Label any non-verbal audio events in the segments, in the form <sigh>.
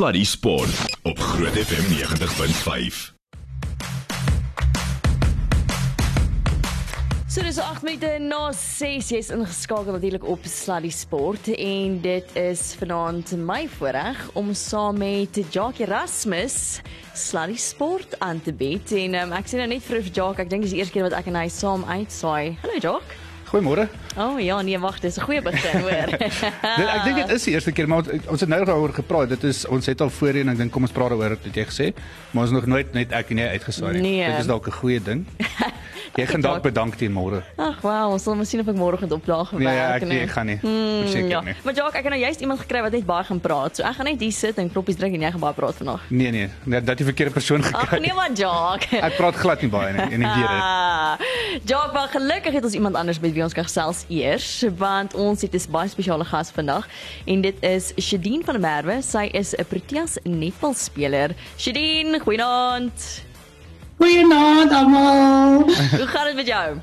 Sluddy Sport op Groot FM 90.5. So dis 8 minute na 6 jy's ingeskakel natuurlik op Sluddy Sport en dit is vanaand my voorreg om saam met Jacques Erasmus Sluddy Sport aan te bied en um, ek sien nou net vir Jacques ek dink dis die eerste keer wat ek en hy saam uitsaai. Hallo Jacques. Goeiemôre. O oh, ja, nee wag, dis 'n goeie begin hoor. <laughs> <laughs> dit, ek dink dit is die eerste keer maar ons het nou daaroor gepraat. Dit is ons het al voorheen ek dink kom ons praat daaroor het jy gesê, maar ons nog nooit net ek en jy uitgesaai nie. Nee. Dit is dalk 'n goeie ding. <laughs> Jy gaan dalk bedank teen môre. Ag, wow, ons sal maar sien of ek môre gaan opdaag werk. Nee, ek, nee, ek gaan nie. Hmm, Verseker ja. nie. Maar Jacques, ek het nou juist iemand gekry wat net baie gaan praat. So ek gaan net hier sit en kloppies drink en jy gaan baie praat vandag. Nee nee, net dat jy verkeerde persoon Ag gekry. nee maar Jacques. <laughs> Ek praat glad nie baie nie en ek weet dit. <laughs> Jacques, maar gelukkig het ons iemand anders met wie ons kan gesels eers, want ons het 'n baie spesiale gas vandag en dit is Shadine van der Merwe. Sy is 'n Proteas netbalspeler. Shadine, goeienaand. Goeienaand almal. Hoe gaan dit met jou?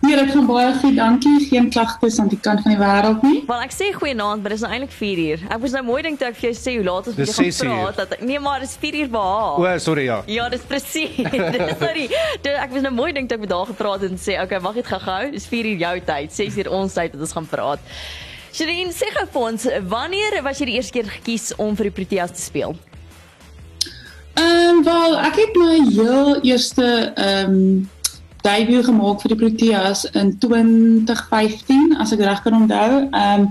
Nee, dit gaan baie goed, dankie. Geen klagtes aan die kant van die wêreld nie. Wel ek sê goeienaand, maar dit is nou eintlik 4 uur. Ek was nou mooi dink toe ek vir jou sê hoe laat ons moet gaan 6 uur. praat dat ek, nee maar dis 4 uur behaal. O, sorry ja. Ja, dis presies. <laughs> dis sorry. Dit, ek was nou mooi dink toe ek met haar gepraat het en sê, "Oké, wag net gou-gou. Dis 4 uur jou tyd, 6 uur ons tyd dat ons gaan praat." Shireen, sê gou vir ons, wanneer was jy die eerste keer gekies om vir die Proteas te speel? Ehm um, wel, ek het my heel eerste ehm um, debuut gemaak vir die Proteas in 2015, as ek reg kan onthou. Ehm um,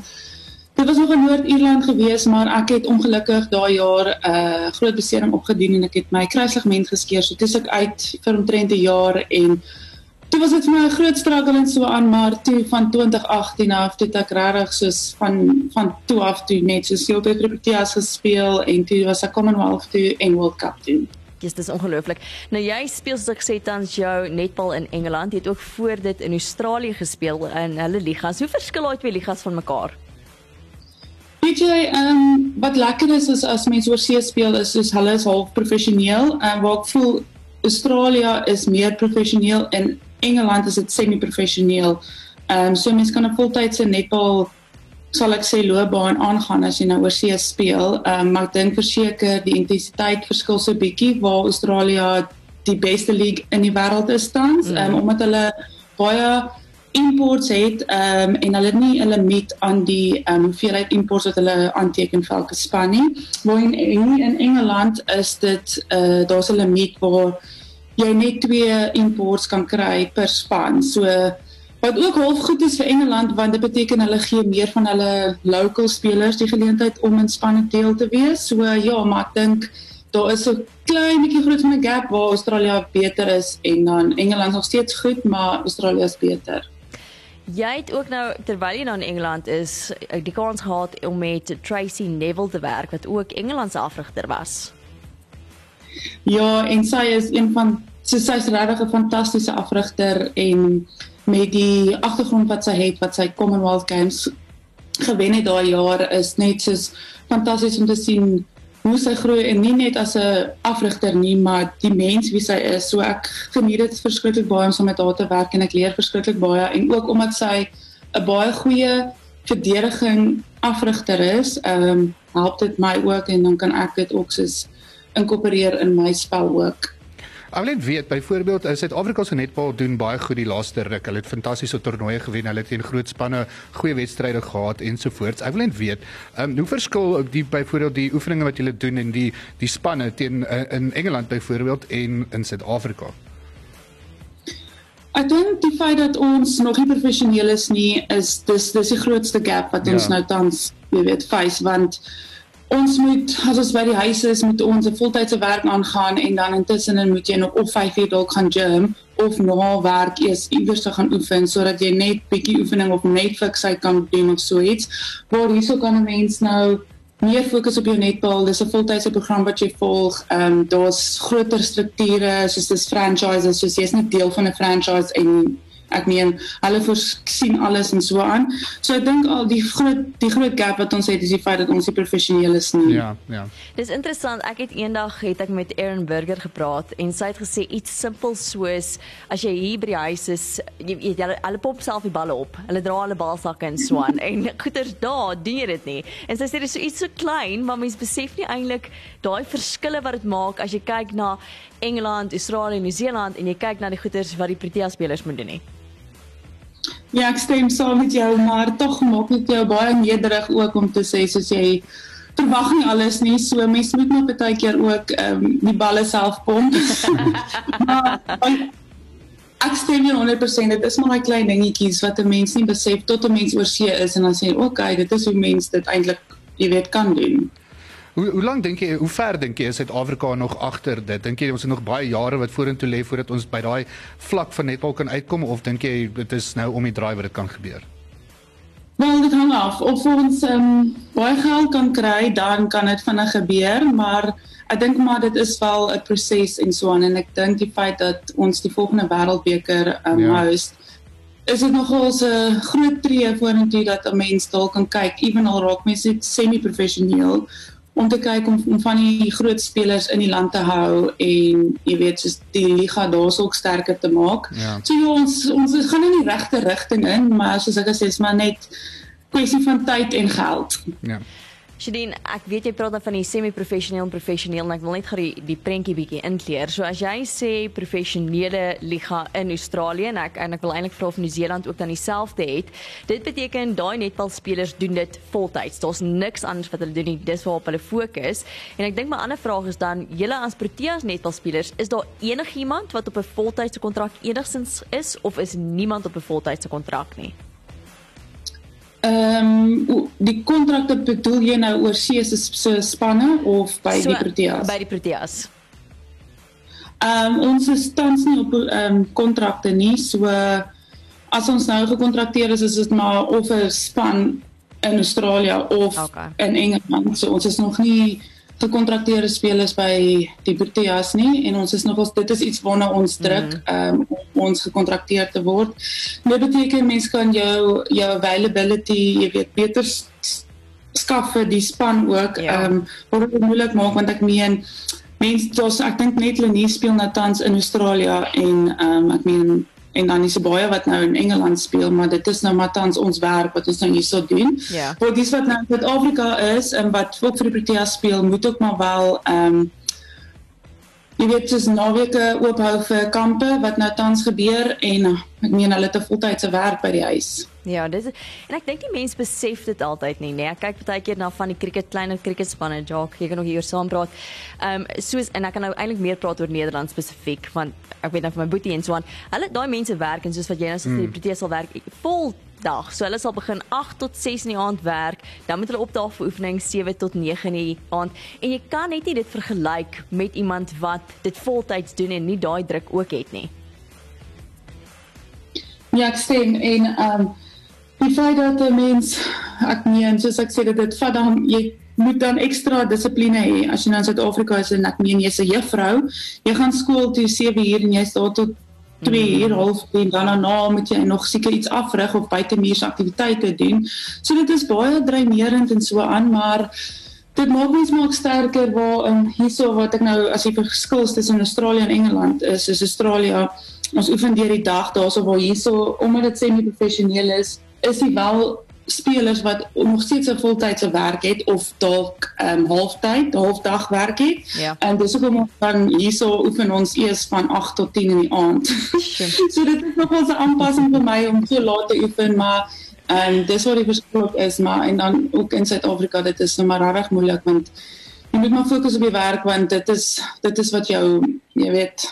dit was nog in Noord-Ierland gewees, maar ek het ongelukkig daai jaar 'n uh, groot besering opgedoen en ek het my kruisligament geskeur. So dis ek uit vir omtrent 'n jaar en Toe was dit vir my 'n groot struggle en so aan, maar toe van 2018 af het ek regtig soos van van toe af toe net so veel by Proteas gespeel en toe was ek Commonwealth toe en World Cup toe. Dis dis ongelooflik. Nou jy speel soos ek gesê tans jou netbal in Engeland. Jy het ook voor dit in Australië gespeel in hulle ligas. Hoe verskil daai twee ligas van mekaar? Weet jy, ehm um, wat lekker is is as mense oor see speel is soos hulle is half professioneel en waar ek voel Australië is meer professioneel en Engeland is dit semi-professioneel. Ehm um, so mense kan 'n voltydse netbal sal ek sê loopbaan aangaan as jy nou oor see speel. Ehm um, maar ek dink verseker die intensiteit verskil so bietjie waar Australië die beste league in die wêreld is tans, ehm um, omdat hulle baie imports het ehm um, en hulle het nie 'n limiet aan die ehm um, hoeveelheid imports wat hulle aanteken vir elke span nie. Waar in in, in Engeland is dit eh uh, daar's 'n limiet waar jy net twee imports kan kry per span. So wat ook half goed is vir Engeland want dit beteken hulle gee meer van hulle local spelers die geleentheid om in spanne deel te wees. So ja, maar ek dink daar is 'n klein bietjie groot van 'n gap waar Australië beter is en dan Engeland nog steeds goed, maar Australië is beter. Jy het ook nou terwyl jy nou in Engeland is, die kans gehad om met Tracy Neville te werk wat ook Engeland se afrigter was. Ja, en sy is een van sy sy's regtig 'n fantastiese afrigter en met die agtergrond wat sy het wat sy Commonwealth Games gewen het daai jaar is net soos fantasties om te sien hoe sy groei en nie net as 'n afrigter nie, maar die mens wie sy is. So ek geniet dit verskriklik baie om saam met haar te werk en ek leer verskriklik baie en ook omdat sy 'n baie goeie verdediging afrigter is, ehm um, help dit my ook en dan kan ek dit ook soos inkorporeer in my spel ook. Alleen weet byvoorbeeld in Suid-Afrika se netbal doen baie goed die laaste ruk. Hulle het fantastiese toernooie gewen. Hulle het teen groot spanne goeie wedstryde gehad ensovoorts. Ek wil net weet, ehm um, hoe verskil die byvoorbeeld die oefeninge wat julle doen en die die spanne teen uh, in Engeland byvoorbeeld en in Suid-Afrika? Ek dink die feit dat ons nog nie professioneel is nie, is dis dis die grootste gap wat ons Ja. nou tans, jy weet, face want ons moet as ons by die huis is, moet ons 'n voltydse werk aangaan en dan intussen moet jy nog of 5 uur dalk gaan gym of na werk eers iewers te gaan oefen sodat jy net bietjie oefening op Netflix uit kan doen of so iets. Waar hierso kan 'n mens nou meer fokus op jou netbal. Dis 'n voltydse program wat jy volg. Ehm um, daar's groter strukture, soos dis franchises, soos jy's net deel van 'n franchise en Ek meen, hulle voorsien alles en so aan. So ek dink al die groot die groot gap wat ons het is die feit dat ons nie professioneel is nie. Ja, ja. Dis interessant. Ek het eendag het ek met Aaron Burger gepraat en sy het gesê iets simpel soos as jy hier by die huis is, jy weet hulle, hulle pop self die balle op. Hulle dra hulle balsakke en so aan <laughs> en goeters daar doen jy dit nie. En sy sê dis so iets so klein, maar mense besef nie eintlik daai verskille wat dit maak as jy kyk na Engeland, Australië, Nieu-Seeland en jy kyk na die goeters wat die Protea spelers moet doen nie. Ja, ek stem saam met jou, maar tog maak dit jou baie nederig ook om te sê soos jy verwag nie alles nie. So mense moet net baie keer ook ehm um, die balle self pomp. <laughs> maar ek stem nie 100% dit is maar daai klein dingetjies wat 'n mens nie besef tot 'n mens oor see is en dan sê, "Oké, okay, dit is hoe mense dit eintlik, jy weet, kan doen." Hoe hoe lank dink jy, hoe ver dink jy is Suid-Afrika nog agter dit? Dink jy ons het nog baie jare wat vorentoe lê voordat ons by daai vlak van netbal kan uitkom of dink jy dit is nou om die draai wat dit kan gebeur? Wel, dit hang af. Of ons ehm um, baie geld kan kry, dan kan dit vinnig gebeur, maar ek dink maar dit is wel 'n proses en so aan en ek dink die feit dat ons die volgende wêreldbeker um, ja. host is dit nogal 'n groot tree vorentoe dat 'n mens dalk kan kyk, ewenal raak mense semi-professioneel om te kyk om, om van die groot spelers in die land te hou en jy weet soos die liga daarsook sterker te maak. Ja. So ja, ons ons gaan in die regte rigting in, maar soos ek gesê, is maar net kwessie van tyd en geld. Ja. Shadeen, ek weet jy praat dan van die semi-professioneel en professioneel en ek wil net gou die die prentjie bietjie inkleer. So as jy sê professionele liga in Australië en ek en ek wil eintlik vra of Nieu-Seeland ook dan dieselfde het, dit beteken daai netbalspelers doen dit voltyds. Daar's niks anders wat hulle doen nie. Dis waarop hulle fokus. En ek dink my ander vraag is dan, julle as Proteas netbalspelers, is daar enigiemand wat op 'n voltydse kontrak enigsins is of is niemand op 'n voltydse kontrak nie? Ehm um, die kontrakte bedoel jy nou oor see se spanne of by so, die Proteas? By die Proteas. Ehm um, ons is tans nie op ehm um, kontrakte nie. So as ons nou gekontrakteer is, is dit maar of 'n span in Australië of okay. in Engeland. So ons is nog nie gekontrakteerde spelers by die Proteas nie en ons is nog ons dit is iets waarna ons druk mm. um, om ons gekontrakteer te word. Dit beteken mense kan jou jou availability, jy weet, beter skaf vir die span ook. Ja. Ehm ja. um, wat dit moeilik maak want ek meen mense dus ek dink net Lenie speel nou tans in Australië en ehm um, ek meen en dan is baie wat nou in Engeland speel, maar dit is nou maar tans ons werk wat ons nou hierso doen. Ja. Vir dis wat nou in Suid-Afrika is en wat ook vir die Proteas speel, moet ook maar wel ehm um, jy weet dis naweke oophou vir kampe wat nou tans gebeur en ek meen hulle het 'n voltydse werk by die huis. Ja, dis en ek dink die mense besef dit altyd nie, nee. Ek kyk baie keer na van die cricket kleiner cricketspanne, Jock, jy kan nog hier saam praat. Ehm um, soos en ek kan nou eintlik meer praat oor Nederland spesifiek want ek weet nou van my boetie en so aan. Hulle daai mense werk en soos wat jy nou sê mm. die Protea sal werk vol dag. So hulle sal begin 8 tot 6 in die aand werk, dan moet hulle opdaag vir oefening 7 tot 9 in die aand. En jy kan net nie dit vergelyk met iemand wat dit voltyds doen en nie daai druk ook het nie. Ja, ek stem en ehm um, die feit dat 'n mens ek meen soos ek sê dat dit vat dan jy moet dan ekstra dissipline hê as jy nou in Suid-Afrika is en ek meen jy's 'n juffrou jy gaan skool toe 7 uur en jy's daar tot 2 uur half en dan daarna moet jy nog seker iets afrig of buitemuurse aktiwiteite doen. So dit is baie dreinerend en so aan maar dit maak mens maak sterker waar um, hierso wat ek nou as jy verskil tussen Australië en Engeland is is Australië ons oefen deur die dag daarso waar hierso omdat dit semi-professioneel is is dit wel spelers wat nog steeds 'n voltydse werk het of dalk ehm um, halftyd, halfdag werk het. Ja. En dis ook om dan hierso oefen ons eers van 8 tot 10 in die aand. <laughs> so dit is nog 'n aanpassing vir my om so laat te oefen, maar en um, dis wat die verskil is, maar en dan ook in Suid-Afrika, dit is nou maar reg moeilik want jy moet maar fokus op die werk want dit is dit is wat jou jy weet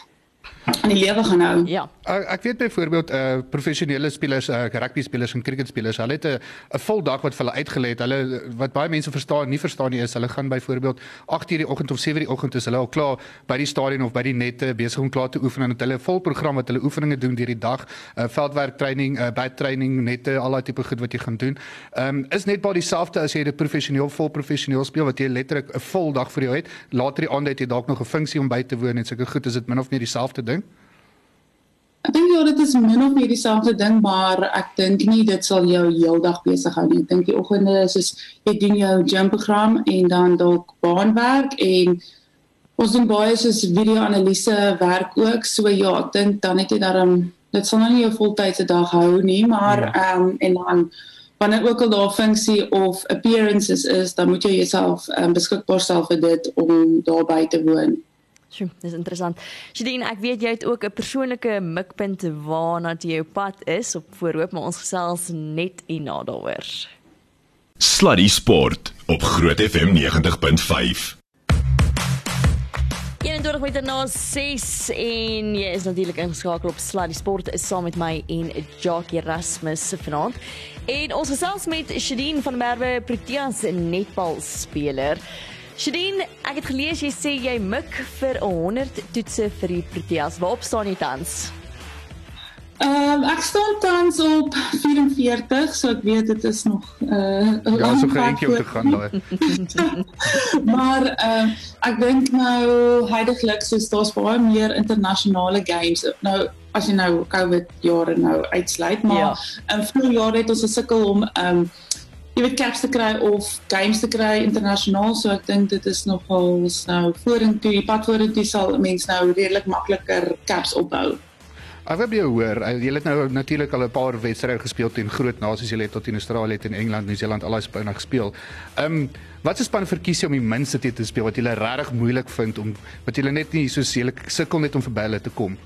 in die lewe gaan hou. Ja. Ek, ek weet byvoorbeeld uh professionele spelers, uh rugby spelers en cricket spelers, hulle het 'n 'n vol dag wat vir hulle uitgelê het. Hulle wat baie mense verstaan, nie verstaan nie is hulle gaan byvoorbeeld 8:00 die oggend of 7:00 die oggend is hulle al klaar by die stadion of by die nette besig om klaar te oefen en hulle 'n vol program wat hulle oefeninge doen deur die dag, uh veldwerk training, uh bad training, nette, al daai tipe goed wat jy gaan doen. Ehm um, is net baie dieselfde as jy dit professioneel vol professioneel speel wat jy letterlik 'n vol dag vir jou het. Later die aand het jy dalk nog 'n funksie om by te woon en sulke goed, is dit min of meer dieselfde ding? Ek dink ja, dit is min of meer dieselfde ding, maar ek dink nie dit sal jou heeldag besig hou nie. Ek dink die oggende is soos jy doen jou gym program en dan dalk baanwerk en ons doen baie soos video-analise werk ook. So ja, ek dink dan het jy daarom dit sal nou nie jou voltydse dag hou nie, maar ja. ehm ja. um, en dan wanneer ook al daar funksie of appearances is, dan moet jy jouself um, beskikbaar stel vir dit om daar by te woon. Sjoe, dis interessant. Shadine, ek weet jy het ook 'n persoonlike mikpunt waarna jy jou pad is op voorhoop, maar ons gesels net hierna daaroor. Sluddy Sport op Groot FM 90.5. 21 meter na 6 en jy is natuurlik ingeskakel op Sluddy Sport is saam met my en Jackie Erasmus vanaand. En ons gesels met Shadine van Merwe Proteas netbal speler. Shadine, ek het gelees jy sê jy mik vir 100 toetse vir die Proteas. Waarop staan jy tans? Ehm um, ek staan tans op 44, so ek weet dit is nog uh eh, Ja, so gereedjie om te gaan daai. <laughs> <laughs> maar ehm uh, ek dink nou heidaglik so daar's baie meer internasionale games. Nou as jy nou COVID jare nou uitsluit, maar ja. in vroeë jare het ons gesukkel om ehm um, jy weet caps te kry of games te kry internasionaal so ek dink dit is nogal nou vorentoe die pad vorentoe sal mense nou redelik makliker caps opbou. Ek wil jou hoor, eh, jy het nou natuurlik al 'n paar wedstryde gespeel teen groot nasies, jy het tot in Australië en Engeland, Nieu-Seeland al daai spanne gespeel. Ehm um, wat is span verkies jy om die minste te speel wat jy regtig moeilik vind om wat jy net nie so seker sukkel net om verby hulle te kom?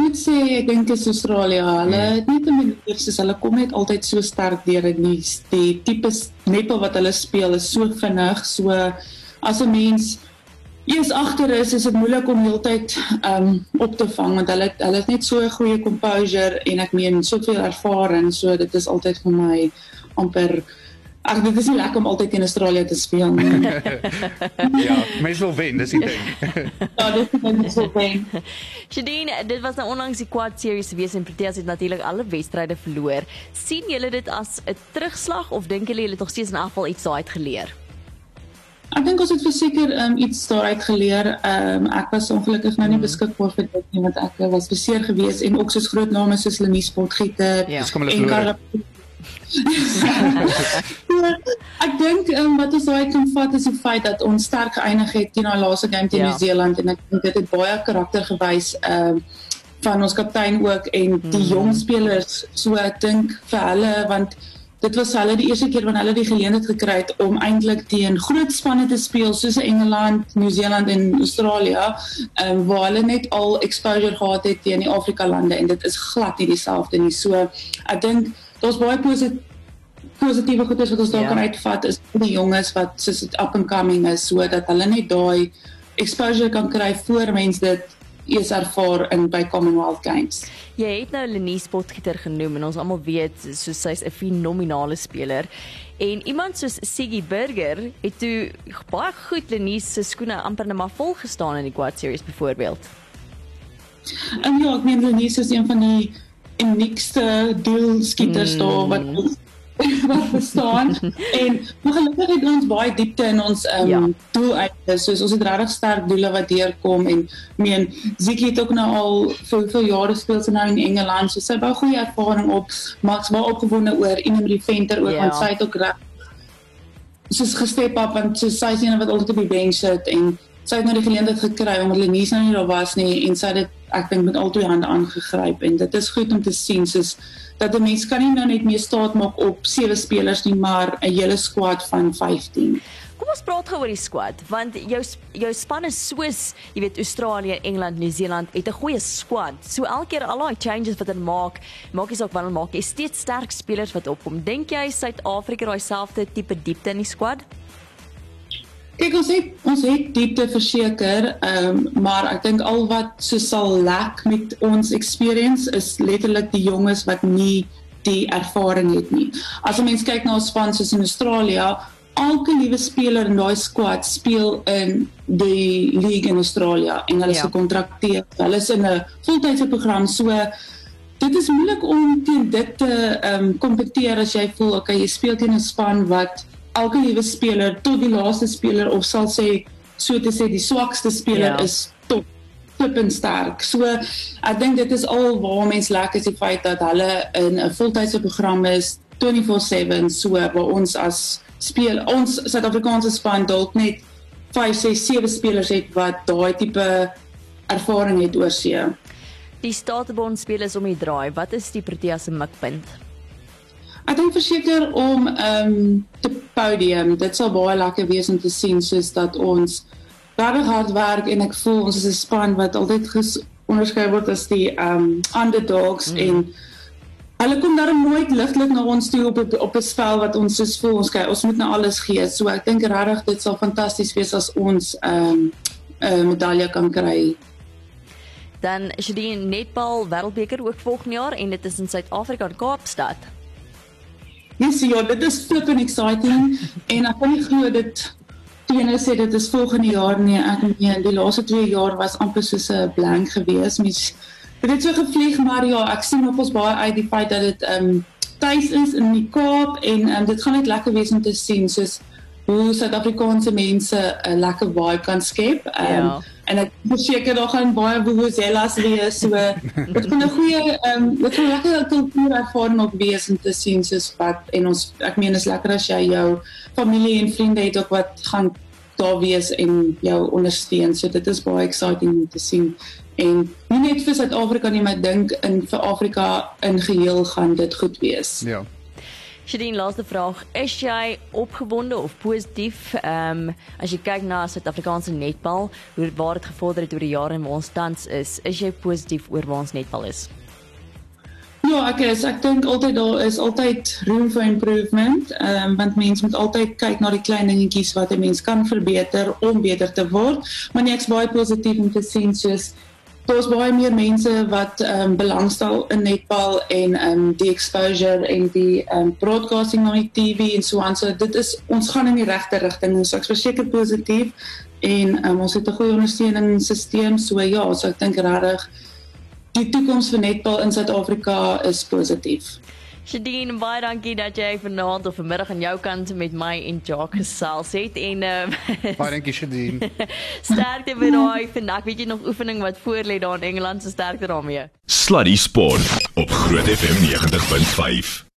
Moet sê ek dink is Australië. Hulle hmm. het nie te meer soos hulle kom net altyd so sterk deur in die die tipe netbal wat hulle speel is so vinnig, so as 'n mens eens agter is, is dit moeilik om heeltyd um op te vang want hulle hulle het net so 'n goeie composure en ek meen soveel ervaring, so dit is altyd vir my amper Ag dit is nie lekker om altyd in Australië te speel nie. <laughs> ja, mens wil wen, dis die ding. <laughs> ja, dit is net so wen. <laughs> Shadine, dit was nou onlangs die quad series wees en Proteas het natuurlik alle wedstryde verloor. sien julle dit as 'n terugslag of dink julle hulle het nog steeds in afval iets daaruit geleer? Ek dink ons het verseker um, iets daaruit geleer. Um, ek was ongelukkig nou nie mm. beskikbaar vir dit nie want ek was beseer geweest en ook soos groot name soos Lenie Sportgieter ja. en Karla <laughs> ek dink um, wat ons daai kan vat is die feit dat ons sterk geëindig het teen daai laaste game teen ja. Nieu-Seeland en ek dink dit het baie karakter gewys um, van ons kaptein ook en die mm. jong spelers so ek dink vir hulle want dit was hulle die eerste keer wanneer hulle die geleentheid gekry het om eintlik teen groot spanne te speel soos Engeland, Nieu-Seeland en Australië, um, waar hulle net al exposure gehad het teen die Afrika lande en dit is glad nie dieselfde nie. So ek dink daar's baie positiewe positiewe goedes wat ons daar ja. kan uitvat is vir die jonges wat soos dit up and coming is sodat hulle net daai exposure kan kry voor mense dit eers ervaar in by Commonwealth Games. Jy het nou Lenie Spotgieter genoem en ons almal weet soos sy's 'n fenominale speler. En iemand soos Siggy Burger het toe baie goed Lenie se skoene amper net maar vol gestaan in die quad series byvoorbeeld. En ja, ek meen Lenie is een van die uniekste doelskieters mm. daar wat <laughs> wat bestaan <laughs> en maar gelukkig het ons baie diepte in ons um, ja. doel uit soos ons het regtig sterk doele wat deurkom en meen Ziki het ook nou al vir vir jare speel sy nou in Engeland so sy baie goeie ervaring op Max baie opgewonde oor Inemri Venter ook ja. want sy het ook reg soos gestep op want so sy is een wat altyd op die bench sit en sy het nou die geleentheid gekry omdat Lenise nou nie daar was nie en sy het ek dink met al twee hande aangegryp en dit is goed om te sien soos dat 'n mens kan nie nou net meer staat maak op sewe spelers nie maar 'n hele squad van 15. Kom ons praat gou oor die squad want jou jou span is soos jy weet Australië, Engeland, Nieu-Seeland het 'n goeie squad. So elke keer al daai changes wat hulle maak, maak jy ook wanneer maak jy steeds sterk spelers wat opkom. Dink jy Suid-Afrika daai selfde tipe diepte in die squad? Kyk ons het ons het diepte verseker, ehm um, maar ek dink al wat so sal lek met ons experience is letterlik die jonges wat nie die ervaring het nie. As 'n mens kyk na ons span soos in Australië, elke liewe speler in daai squad speel in die league in Australië en hulle is ja. gekontrakteer. Hulle is in 'n voltydse program so Dit is moeilik om teen dit te ehm um, kompeteer as jy voel okay jy speel teen 'n span wat elke liewe speler tot die laaste speler of sal sê so te sê die swakste speler ja. is top. flippend sterk. So ek dink dit is al waar mense lekker is die feit dat hulle in 'n voltydse program is 24/7 so waar ons as speel ons Suid-Afrikaanse span dalk net 5, 6, 7 spelers het wat daai tipe ervaring het oor see. Die Statebond speel is om die draai. Wat is die Protea se mikpunt? Ek dink verseker om ehm um, te podium. Dit sal baie lekker wees om te sien soos dat ons baie hard werk en ek voel ons is 'n span wat altyd onderskei word as die ehm um, underdogs mm. en hulle kom daar nooit ligtelik na ons toe op op 'n spel wat ons soos voel ons kyk ons moet nou alles gee. So ek dink regtig dit sal fantasties wees as ons ehm um, 'n medalje kan kry dan is die netbal wêreldbeker ook volgende jaar en dit is in Suid-Afrika in Kaapstad. Yes, ja, dit is flipping exciting en ek kan nie glo dit Tiene sê dit is volgende jaar nie. Ek nee, die laaste 2 jaar was amper soos 'n blank gewees. Mens het dit so gevlieg, maar ja, ek sien op ons baie uit die feit dat dit ehm um, tuis is in die Kaap en um, dit gaan net lekker wees om te sien soos hoe Suid-Afrikaanse mense 'n lekker vibe kan skep. Um, ja en ek verseker daar gaan baie vuvuzelas wees so <laughs> dit gaan 'n goeie ehm um, dit gaan lekker kultuur ervaring op wees om te sien soos wat en ons ek meen is lekker as jy jou familie en vriende het ook wat gaan daar wees en jou ondersteun. So dit is baie exciting om te sien. En nie net vir Suid-Afrika nie maar dink in vir Afrika in geheel gaan dit goed wees. Ja Shadeen, laaste vraag. Is jy opgewonde of positief ehm um, as jy kyk na Suid-Afrikaanse netbal, hoe waar dit gevorder het oor die jare en waar ons tans is? Is jy positief oor waar ons netbal is? Ja, ek is. Ek dink altyd daar is altyd room for improvement. Ehm um, want mense moet altyd kyk na die klein dingetjies wat 'n mens kan verbeter om beter te word. Maar nee, ek's baie positief om te sien soos daar's baie meer mense wat ehm um, belangstel in netbal en ehm um, die exposure en die ehm um, broadcasting op TV en so aan. So dit is ons gaan in die regte rigting. Ons ek verseker positief en um, ons het 'n goeie ondersteuningssisteem. So ja, so ek dink regtig die toekoms vir netbal in Suid-Afrika is positief. Shadeen, baie dankie dat jy vanaand of vanmiddag aan jou kant met my en Jacques gesels het en um, <laughs> Baie dankie Shadeen. <laughs> sterkte vir daai vandag. Weet jy nog oefening wat voor lê daar in Engeland se sterkte daarmee? Sluddy Sport op Groot FM 90.5.